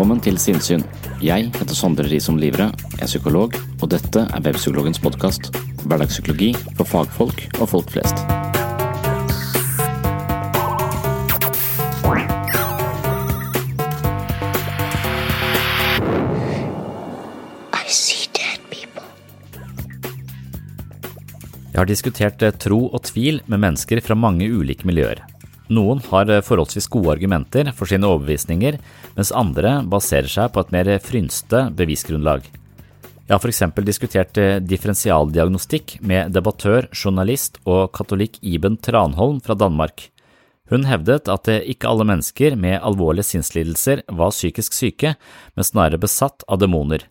Velkommen til Sinnsyn. Jeg heter Sondre Risom Livre, jeg er psykolog, og dette er Webpsykologens podkast. Hverdagspsykologi for fagfolk og folk flest. Jeg har diskutert eh, tro og tvil med mennesker fra mange ulike miljøer. Noen har eh, forholdsvis gode argumenter for sine overbevisninger, mens andre baserer seg på et mer frynste bevisgrunnlag. Jeg har eksempel diskutert eh, differensialdiagnostikk med debattør, journalist og katolikk Iben Tranholm fra Danmark. Hun hevdet at eh, ikke alle mennesker med alvorlige sinnslidelser var psykisk syke, men snarere besatt av demoner.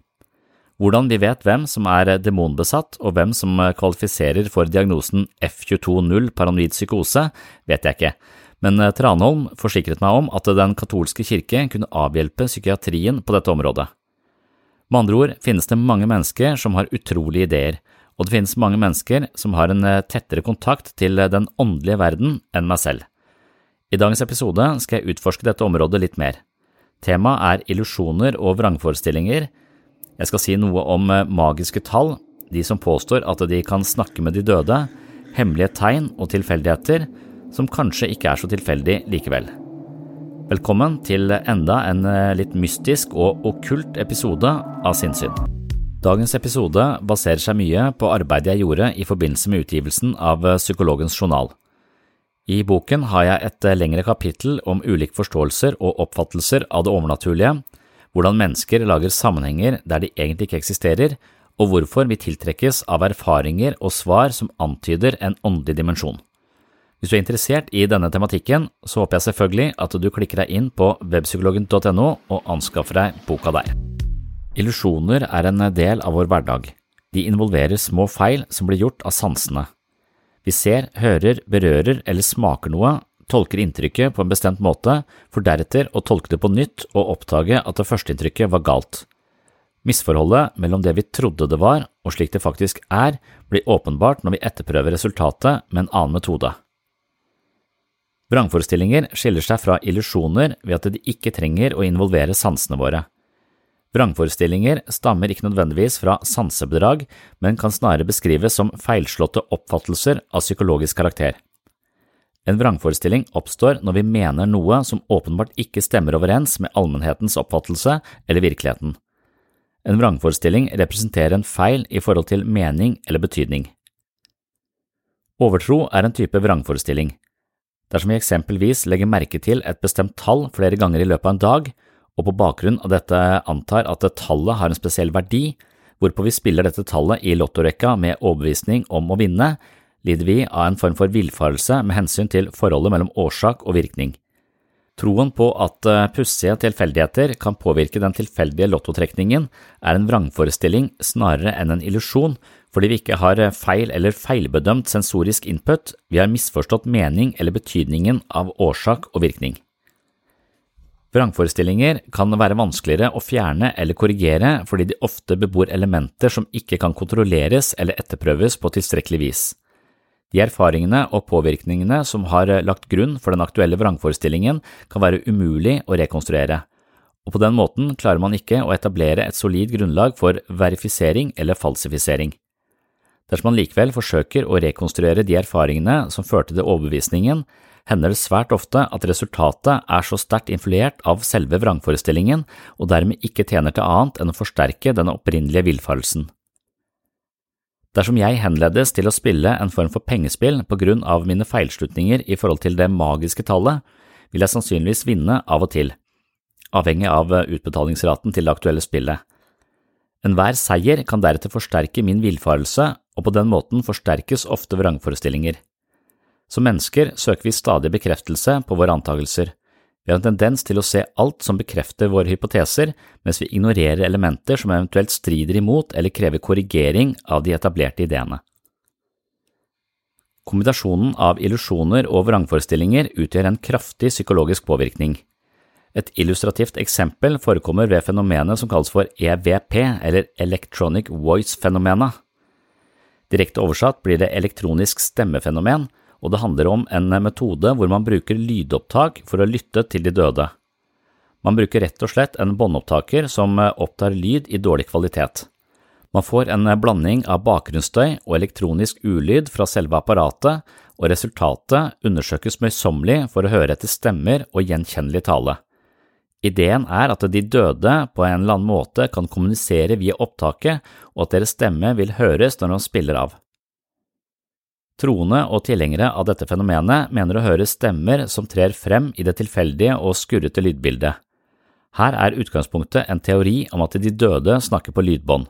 Hvordan vi vet hvem som er demonbesatt og hvem som kvalifiserer for diagnosen F220 paranoid psykose, vet jeg ikke, men Tranholm forsikret meg om at Den katolske kirke kunne avhjelpe psykiatrien på dette området. Med andre ord finnes det mange mennesker som har utrolige ideer, og det finnes mange mennesker som har en tettere kontakt til den åndelige verden enn meg selv. I dagens episode skal jeg utforske dette området litt mer. Temaet er illusjoner og vrangforestillinger, jeg skal si noe om magiske tall, de som påstår at de kan snakke med de døde, hemmelige tegn og tilfeldigheter som kanskje ikke er så tilfeldig likevel. Velkommen til enda en litt mystisk og okkult episode av Sinnssyn. Dagens episode baserer seg mye på arbeidet jeg gjorde i forbindelse med utgivelsen av Psykologens journal. I boken har jeg et lengre kapittel om ulike forståelser og oppfattelser av det overnaturlige, hvordan mennesker lager sammenhenger der de egentlig ikke eksisterer, og hvorfor vi tiltrekkes av erfaringer og svar som antyder en åndelig dimensjon. Hvis du er interessert i denne tematikken, så håper jeg selvfølgelig at du klikker deg inn på webpsykologen.no og anskaffer deg boka der. Illusjoner er en del av vår hverdag. De involverer små feil som blir gjort av sansene. Vi ser, hører, berører eller smaker noe tolker inntrykket på en bestemt måte, for deretter å tolke det på nytt og oppdage at det førsteinntrykket var galt. Misforholdet mellom det vi trodde det var og slik det faktisk er, blir åpenbart når vi etterprøver resultatet med en annen metode. Vrangforestillinger skiller seg fra illusjoner ved at de ikke trenger å involvere sansene våre. Vrangforestillinger stammer ikke nødvendigvis fra sansebedrag, men kan snarere beskrives som feilslåtte oppfattelser av psykologisk karakter. En vrangforestilling oppstår når vi mener noe som åpenbart ikke stemmer overens med allmennhetens oppfattelse eller virkeligheten. En vrangforestilling representerer en feil i forhold til mening eller betydning. Overtro er en type vrangforestilling. Dersom vi eksempelvis legger merke til et bestemt tall flere ganger i løpet av en dag, og på bakgrunn av dette antar at tallet har en spesiell verdi, hvorpå vi spiller dette tallet i lottorekka med overbevisning om å vinne, lider vi av en form for villfarelse med hensyn til forholdet mellom årsak og virkning. Troen på at eh, pussige tilfeldigheter kan påvirke den tilfeldige lottotrekningen, er en vrangforestilling snarere enn en illusjon, fordi vi ikke har eh, feil eller feilbedømt sensorisk input, vi har misforstått mening eller betydningen av årsak og virkning. Vrangforestillinger kan være vanskeligere å fjerne eller korrigere fordi de ofte bebor elementer som ikke kan kontrolleres eller etterprøves på tilstrekkelig vis. De erfaringene og påvirkningene som har eh, lagt grunn for den aktuelle vrangforestillingen, kan være umulig å rekonstruere, og på den måten klarer man ikke å etablere et solid grunnlag for verifisering eller falsifisering. Dersom man likevel forsøker å rekonstruere de erfaringene som førte til overbevisningen, hender det svært ofte at resultatet er så sterkt influert av selve vrangforestillingen og dermed ikke tjener til annet enn å forsterke den opprinnelige villfarelsen. Dersom jeg henledes til å spille en form for pengespill på grunn av mine feilslutninger i forhold til det magiske tallet, vil jeg sannsynligvis vinne av og til, avhengig av utbetalingsraten til det aktuelle spillet. Enhver seier kan deretter forsterke min villfarelse, og på den måten forsterkes ofte vrangforestillinger. Som mennesker søker vi stadig bekreftelse på våre antakelser. Vi har en tendens til å se alt som bekrefter våre hypoteser, mens vi ignorerer elementer som eventuelt strider imot eller krever korrigering av de etablerte ideene. Kombinasjonen av illusjoner og vrangforestillinger utgjør en kraftig psykologisk påvirkning. Et illustrativt eksempel forekommer ved fenomenet som kalles for EVP, eller Electronic Voice-fenomenet. Direkte oversatt blir det elektronisk stemmefenomen, og det handler om en metode hvor man bruker lydopptak for å lytte til de døde. Man bruker rett og slett en båndopptaker som opptar lyd i dårlig kvalitet. Man får en blanding av bakgrunnsstøy og elektronisk ulyd fra selve apparatet, og resultatet undersøkes møysommelig for å høre etter stemmer og gjenkjennelig tale. Ideen er at de døde på en eller annen måte kan kommunisere via opptaket, og at deres stemme vil høres når de spiller av. Troende og tilhengere av dette fenomenet mener å høre stemmer som trer frem i det tilfeldige og skurrete lydbildet. Her er utgangspunktet en teori om at de døde snakker på lydbånd.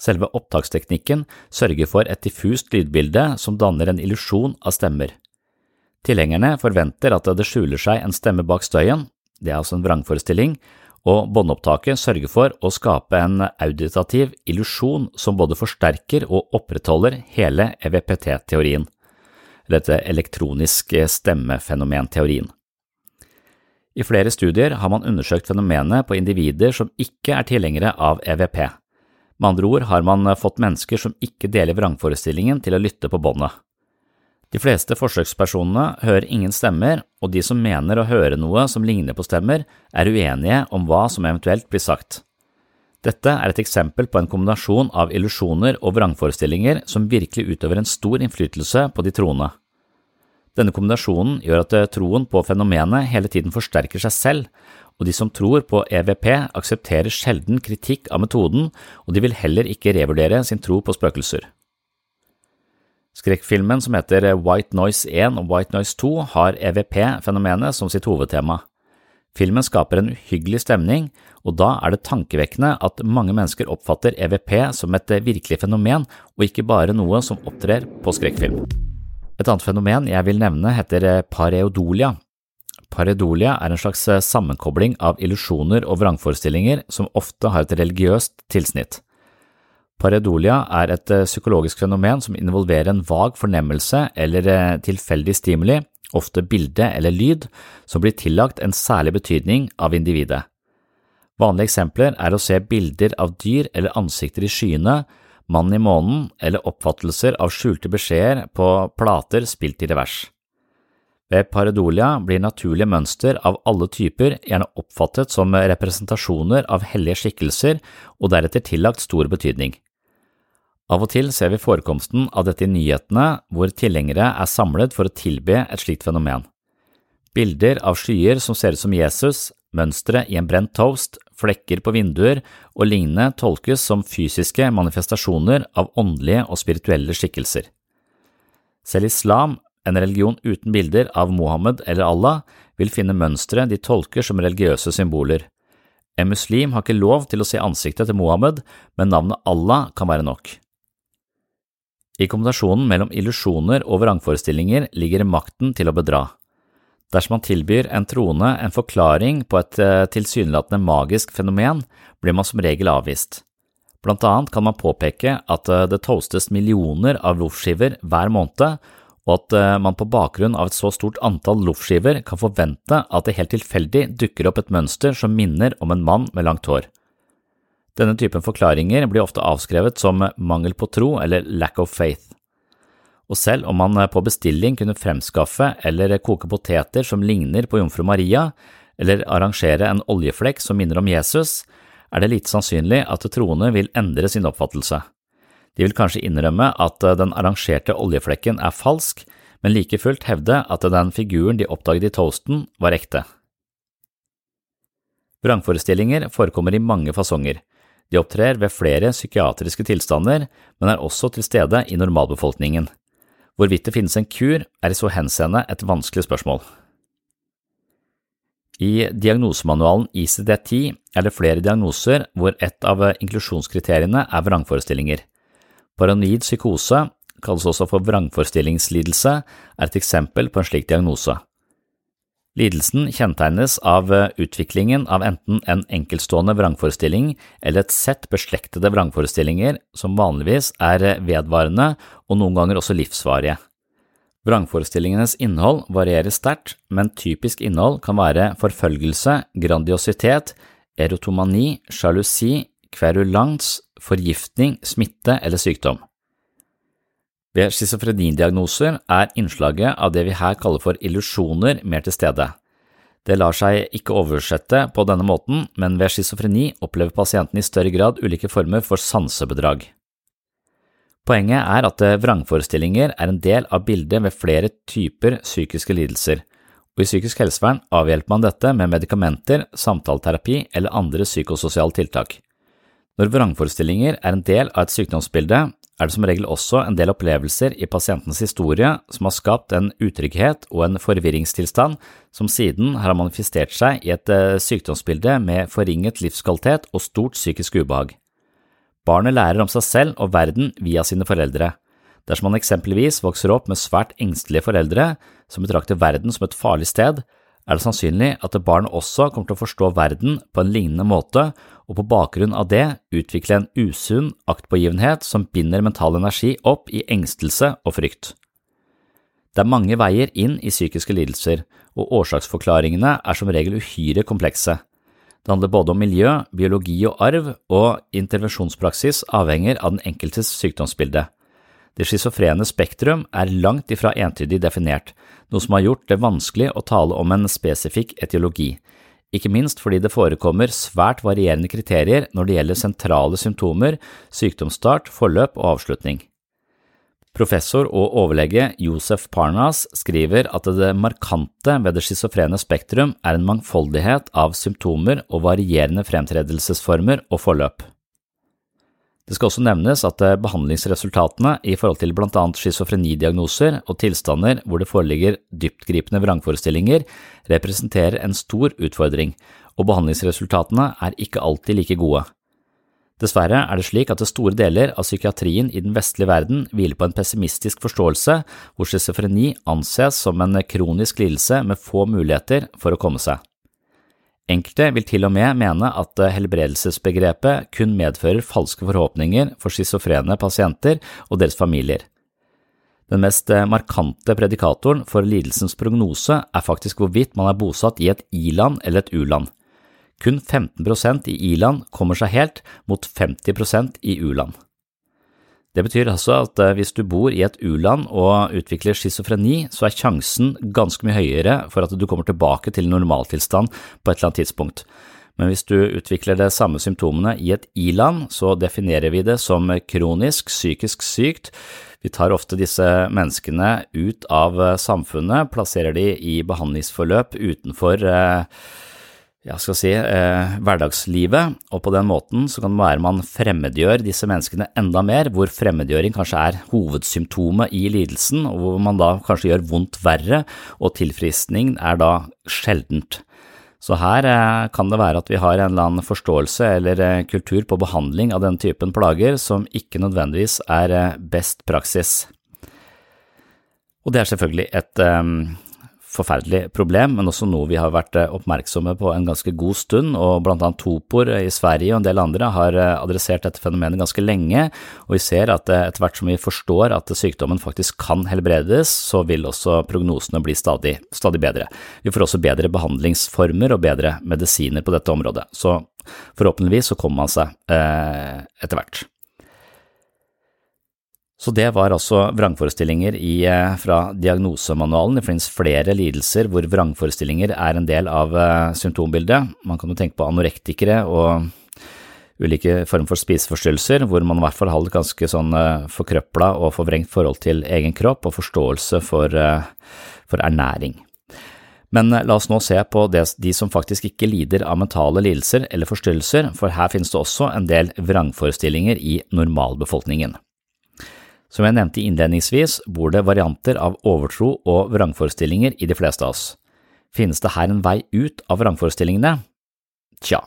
Selve opptaksteknikken sørger for et diffust lydbilde som danner en illusjon av stemmer. Tilhengerne forventer at det skjuler seg en stemme bak støyen, det er altså en vrangforestilling, og båndopptaket sørger for å skape en auditativ illusjon som både forsterker og opprettholder hele EVPT-teorien, dette elektroniske stemmefenomenteorien. I flere studier har man undersøkt fenomenet på individer som ikke er tilhengere av EVP. Med andre ord har man fått mennesker som ikke deler vrangforestillingen til å lytte på båndet. De fleste forsøkspersonene hører ingen stemmer, og de som mener å høre noe som ligner på stemmer, er uenige om hva som eventuelt blir sagt. Dette er et eksempel på en kombinasjon av illusjoner og vrangforestillinger som virkelig utøver en stor innflytelse på de troende. Denne kombinasjonen gjør at troen på fenomenet hele tiden forsterker seg selv, og de som tror på EVP aksepterer sjelden kritikk av metoden, og de vil heller ikke revurdere sin tro på spøkelser. Skrekkfilmen som heter White Noise 1 og White Noise 2 har EVP-fenomenet som sitt hovedtema. Filmen skaper en uhyggelig stemning, og da er det tankevekkende at mange mennesker oppfatter EVP som et virkelig fenomen og ikke bare noe som opptrer på skrekkfilm. Et annet fenomen jeg vil nevne heter pareodolia. Pareodolia er en slags sammenkobling av illusjoner og vrangforestillinger som ofte har et religiøst tilsnitt. Pareidolia er et eh, psykologisk fenomen som involverer en vag fornemmelse eller eh, tilfeldig stimuli, ofte bilde eller lyd, som blir tillagt en særlig betydning av individet. Vanlige eksempler er å se bilder av dyr eller ansikter i skyene, mann i månen eller oppfattelser av skjulte beskjeder på plater spilt i revers. Ved pareidolia blir naturlige mønster av alle typer gjerne oppfattet som representasjoner av hellige skikkelser og deretter tillagt stor betydning. Av og til ser vi forekomsten av dette i nyhetene hvor tilhengere er samlet for å tilbe et slikt fenomen. Bilder av skyer som ser ut som Jesus, mønstre i en brent toast, flekker på vinduer og lignende tolkes som fysiske manifestasjoner av åndelige og spirituelle skikkelser. Selv islam, en religion uten bilder av Mohammed eller Allah, vil finne mønstre de tolker som religiøse symboler. En muslim har ikke lov til å se ansiktet til Mohammed, men navnet Allah kan være nok. I kombinasjonen mellom illusjoner og vrangforestillinger ligger makten til å bedra. Dersom man tilbyr en troende en forklaring på et eh, tilsynelatende magisk fenomen, blir man som regel avvist. Blant annet kan man påpeke at eh, det toastes millioner av loffskiver hver måned, og at eh, man på bakgrunn av et så stort antall loffskiver kan forvente at det helt tilfeldig dukker opp et mønster som minner om en mann med langt hår. Denne typen forklaringer blir ofte avskrevet som mangel på tro eller lack of faith. Og selv om man på bestilling kunne fremskaffe eller koke poteter som ligner på jomfru Maria, eller arrangere en oljeflekk som minner om Jesus, er det lite sannsynlig at troende vil endre sin oppfattelse. De vil kanskje innrømme at den arrangerte oljeflekken er falsk, men like fullt hevde at den figuren de oppdaget i toasten, var ekte. Vrangforestillinger forekommer i mange fasonger. De opptrer ved flere psykiatriske tilstander, men er også til stede i normalbefolkningen. Hvorvidt det finnes en kur, er i så henseende et vanskelig spørsmål. I diagnosemanualen ICD-10 er det flere diagnoser hvor et av inklusjonskriteriene er vrangforestillinger. Paranoid psykose, kalles også for vrangforestillingslidelse, er et eksempel på en slik diagnose. Lidelsen kjennetegnes av utviklingen av enten en enkeltstående vrangforestilling eller et sett beslektede vrangforestillinger som vanligvis er vedvarende og noen ganger også livsvarige. Vrangforestillingenes innhold varierer sterkt, men typisk innhold kan være forfølgelse, grandiositet, erotomani, sjalusi, kverulans, forgiftning, smitte eller sykdom. Ved schizofrenidiagnoser er innslaget av det vi her kaller for illusjoner mer til stede. Det lar seg ikke oversette på denne måten, men ved schizofreni opplever pasienten i større grad ulike former for sansebedrag. Poenget er at vrangforestillinger er en del av bildet ved flere typer psykiske lidelser, og i psykisk helsevern avhjelper man dette med medikamenter, samtaleterapi eller andre psykososiale tiltak. Når vrangforestillinger er en del av et sykdomsbilde, er det som regel også en del opplevelser i pasientens historie som har skapt en utrygghet og en forvirringstilstand som siden har manifestert seg i et eh, sykdomsbilde med forringet livskvalitet og stort psykisk ubehag. Barnet lærer om seg selv og verden via sine foreldre. Dersom man eksempelvis vokser opp med svært engstelige foreldre som betrakter verden som et farlig sted, er det sannsynlig at barnet også kommer til å forstå verden på en lignende måte, og på bakgrunn av det utvikle en usunn aktpågivenhet som binder mental energi opp i engstelse og frykt. Det er mange veier inn i psykiske lidelser, og årsaksforklaringene er som regel uhyre komplekse. Det handler både om miljø, biologi og arv, og intervensjonspraksis avhenger av den enkeltes sykdomsbilde. Det schizofrene spektrum er langt ifra entydig definert, noe som har gjort det vanskelig å tale om en spesifikk etiologi, ikke minst fordi det forekommer svært varierende kriterier når det gjelder sentrale symptomer, sykdomsstart, forløp og avslutning. Professor og overlege Josef Parnas skriver at det markante ved det schizofrene spektrum er en mangfoldighet av symptomer og varierende fremtredelsesformer og forløp. Det skal også nevnes at eh, behandlingsresultatene i forhold til blant annet schizofrenidiagnoser og tilstander hvor det foreligger dyptgripende vrangforestillinger, representerer en stor utfordring, og behandlingsresultatene er ikke alltid like gode. Dessverre er det slik at store deler av psykiatrien i den vestlige verden hviler på en pessimistisk forståelse hvor schizofreni anses som en kronisk lidelse med få muligheter for å komme seg. Enkelte vil til og med mene at helbredelsesbegrepet kun medfører falske forhåpninger for schizofrene pasienter og deres familier. Den mest markante predikatoren for lidelsens prognose er faktisk hvorvidt man er bosatt i et i-land eller et u-land. Kun 15 i i-land kommer seg helt, mot 50% i u-land. Det betyr altså at eh, hvis du bor i et u-land og utvikler schizofreni, så er sjansen ganske mye høyere for at du kommer tilbake til normaltilstand på et eller annet tidspunkt. Men hvis du utvikler de samme symptomene i et i-land, så definerer vi det som kronisk psykisk sykt. Vi tar ofte disse menneskene ut av eh, samfunnet, plasserer de i behandlingsforløp utenfor eh, ja, skal si, eh, hverdagslivet, og på den måten så kan det være man fremmedgjør disse menneskene enda mer, hvor fremmedgjøring kanskje er hovedsymptomet i lidelsen, og hvor man da kanskje gjør vondt verre, og tilfriskning er da sjeldent. Så her eh, kan det være at vi har en eller annen forståelse eller eh, kultur på behandling av denne typen plager som ikke nødvendigvis er eh, best praksis. Og det er selvfølgelig et forferdelig problem, men også noe vi har vært eh, oppmerksomme på en ganske god stund, og blant annet Topor i Sverige og en del andre har eh, adressert dette fenomenet ganske lenge, og vi ser at eh, etter hvert som vi forstår at sykdommen faktisk kan helbredes, så vil også prognosene bli stadig, stadig bedre. Vi får også bedre behandlingsformer og bedre medisiner på dette området, så forhåpentligvis så kommer man seg eh, etter hvert. Så det var altså vrangforestillinger i, eh, fra diagnosemanualen. Det finnes flere lidelser hvor vrangforestillinger er en del av uh, symptombildet. Man kan jo tenke på anorektikere og ulike former for spiseforstyrrelser, hvor man i hvert fall har et ganske sånn uh, forkrøpla og forvrengt forhold til egen kropp og forståelse for, for ernæring. Men la oss nå se på det, de som faktisk ikke lider av mentale lidelser eller forstyrrelser, for her finnes det også en del vrangforestillinger i normalbefolkningen. Som jeg nevnte innledningsvis, bor det varianter av overtro og vrangforestillinger i de fleste av oss. Finnes det her en vei ut av vrangforestillingene? Tja,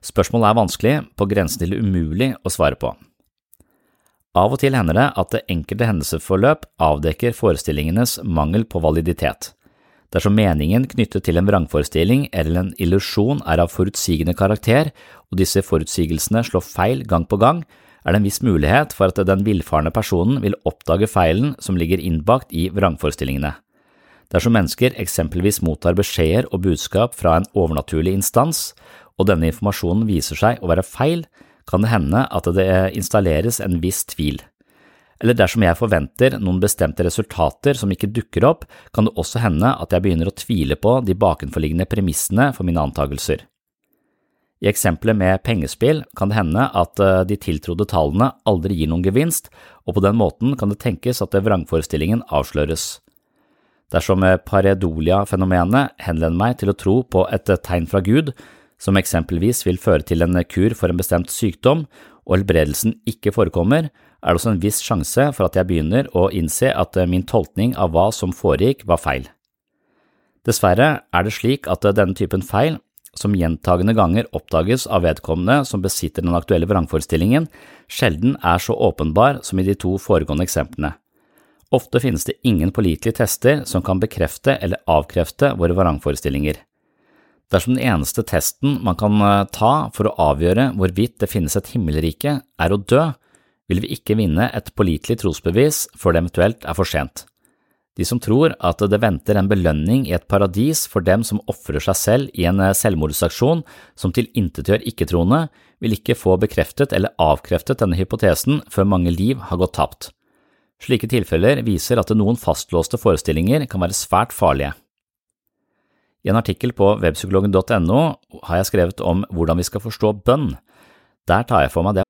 spørsmålet er vanskelig, på grensen til umulig å svare på. Av og til hender det at det enkelte hendelsesforløp avdekker forestillingenes mangel på validitet. Dersom meningen knyttet til en vrangforestilling eller en illusjon er av forutsigende karakter, og disse forutsigelsene slår feil gang på gang, er det en viss mulighet for at den villfarne personen vil oppdage feilen som ligger innbakt i vrangforestillingene. Dersom mennesker eksempelvis mottar beskjeder og budskap fra en overnaturlig instans, og denne informasjonen viser seg å være feil, kan det hende at det installeres en viss tvil. Eller dersom jeg forventer noen bestemte resultater som ikke dukker opp, kan det også hende at jeg begynner å tvile på de bakenforliggende premissene for mine antagelser. I eksempelet med pengespill kan det hende at eh, de tiltrodde tallene aldri gir noen gevinst, og på den måten kan det tenkes at vrangforestillingen avsløres. Dersom eh, paredolia-fenomenet henleder meg til å tro på et eh, tegn fra Gud, som eksempelvis vil føre til en kur for en bestemt sykdom, og helbredelsen ikke forekommer, er det også en viss sjanse for at jeg begynner å innse at min tolkning av hva som foregikk, var feil. Dessverre er det slik at denne typen feil som gjentagende ganger oppdages av vedkommende som besitter den aktuelle vrangforestillingen, sjelden er så åpenbar som i de to foregående eksemplene. Ofte finnes det ingen pålitelige tester som kan bekrefte eller avkrefte våre vrangforestillinger. Dersom den eneste testen man kan eh, ta for å avgjøre hvorvidt det finnes et himmelrike, er å dø, vil vi ikke vinne et pålitelig trosbevis før det eventuelt er for sent. De som tror at det venter en belønning i et paradis for dem som ofrer seg selv i en eh, selvmordsaksjon som tilintetgjør ikke-troende, vil ikke få bekreftet eller avkreftet denne hypotesen før mange liv har gått tapt. Slike tilfeller viser at noen fastlåste forestillinger kan være svært farlige. I en artikkel på webpsykologen.no har jeg skrevet om hvordan vi skal forstå bønn. Der tar jeg for meg det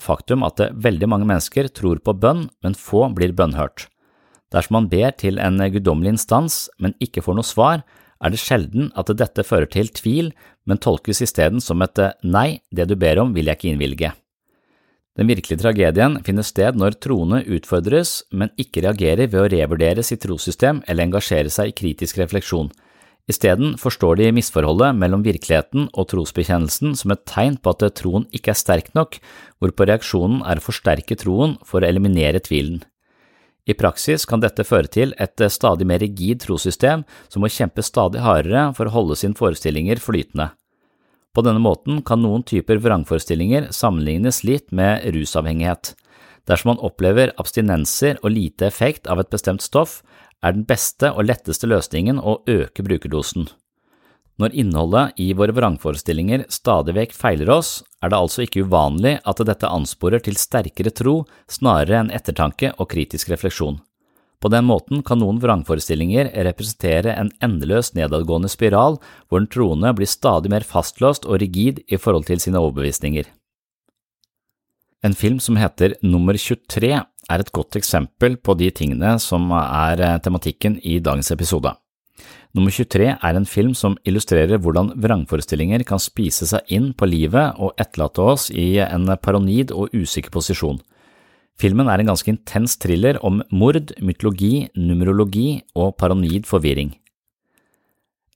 Faktum at veldig mange mennesker tror på bønn, men få blir bønnhørt. Dersom man ber til en guddommelig instans, men ikke får noe svar, er det sjelden at dette fører til tvil, men tolkes isteden som et nei, det du ber om vil jeg ikke innvilge. Den virkelige tragedien finner sted når troende utfordres, men ikke reagerer ved å revurdere sitt trossystem eller engasjere seg i kritisk refleksjon. Isteden forstår de misforholdet mellom virkeligheten og trosbekjennelsen som et tegn på at troen ikke er sterk nok, hvorpå reaksjonen er å forsterke troen for å eliminere tvilen. I praksis kan dette føre til et stadig mer rigid trossystem som må kjempe stadig hardere for å holde sine forestillinger flytende. På denne måten kan noen typer vrangforestillinger sammenlignes litt med rusavhengighet. Dersom man opplever abstinenser og lite effekt av et bestemt stoff, er den beste og letteste løsningen å øke brukerdosen. Når innholdet i våre vrangforestillinger stadig vekk feiler oss, er det altså ikke uvanlig at dette ansporer til sterkere tro snarere enn ettertanke og kritisk refleksjon. På den måten kan noen vrangforestillinger representere en endeløs nedadgående spiral hvor den troende blir stadig mer fastlåst og rigid i forhold til sine overbevisninger. En film som heter Nummer 23 er et godt eksempel på de tingene som er tematikken i dagens episode. Nummer 23 er en film som illustrerer hvordan vrangforestillinger kan spise seg inn på livet og etterlate oss i en paranoid og usikker posisjon. Filmen er en ganske intens thriller om mord, mytologi, numerologi og paranoid forvirring.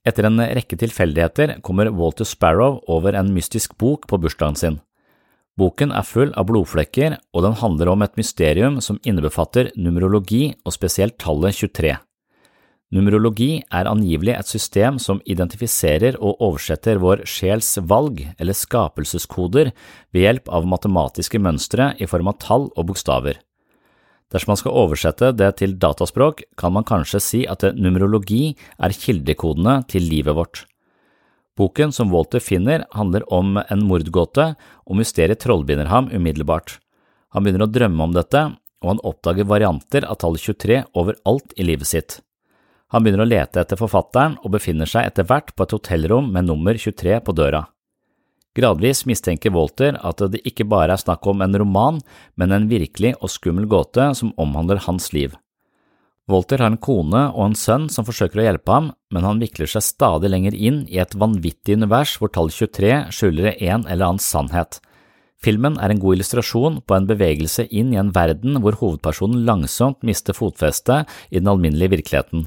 Etter en rekke tilfeldigheter kommer Walter Sparrow over en mystisk bok på bursdagen sin. Boken er full av blodflekker, og den handler om et mysterium som innebefatter numerologi og spesielt tallet 23. Numerologi er angivelig et system som identifiserer og oversetter vår sjels valg eller skapelseskoder ved hjelp av matematiske mønstre i form av tall og bokstaver. Dersom man skal oversette det til dataspråk, kan man kanskje si at numerologi er kildekodene til livet vårt. Boken som Walter finner, handler om en mordgåte, og mysteriet trollbinder ham umiddelbart. Han begynner å drømme om dette, og han oppdager varianter av tallet 23 overalt i livet sitt. Han begynner å lete etter forfatteren og befinner seg etter hvert på et hotellrom med nummer 23 på døra. Gradvis mistenker Walter at det ikke bare er snakk om en roman, men en virkelig og skummel gåte som omhandler hans liv. Walter har en kone og en sønn som forsøker å hjelpe ham, men han vikler seg stadig lenger inn i et vanvittig univers hvor tallet 23 skjuler en eller annen sannhet. Filmen er en god illustrasjon på en bevegelse inn i en verden hvor hovedpersonen langsomt mister fotfestet i den alminnelige virkeligheten.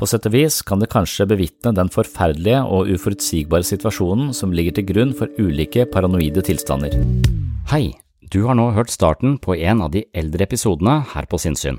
På sett og vis kan det kanskje bevitne den forferdelige og uforutsigbare situasjonen som ligger til grunn for ulike paranoide tilstander. Hei, du har nå hørt starten på en av de eldre episodene her på Sinnsyn.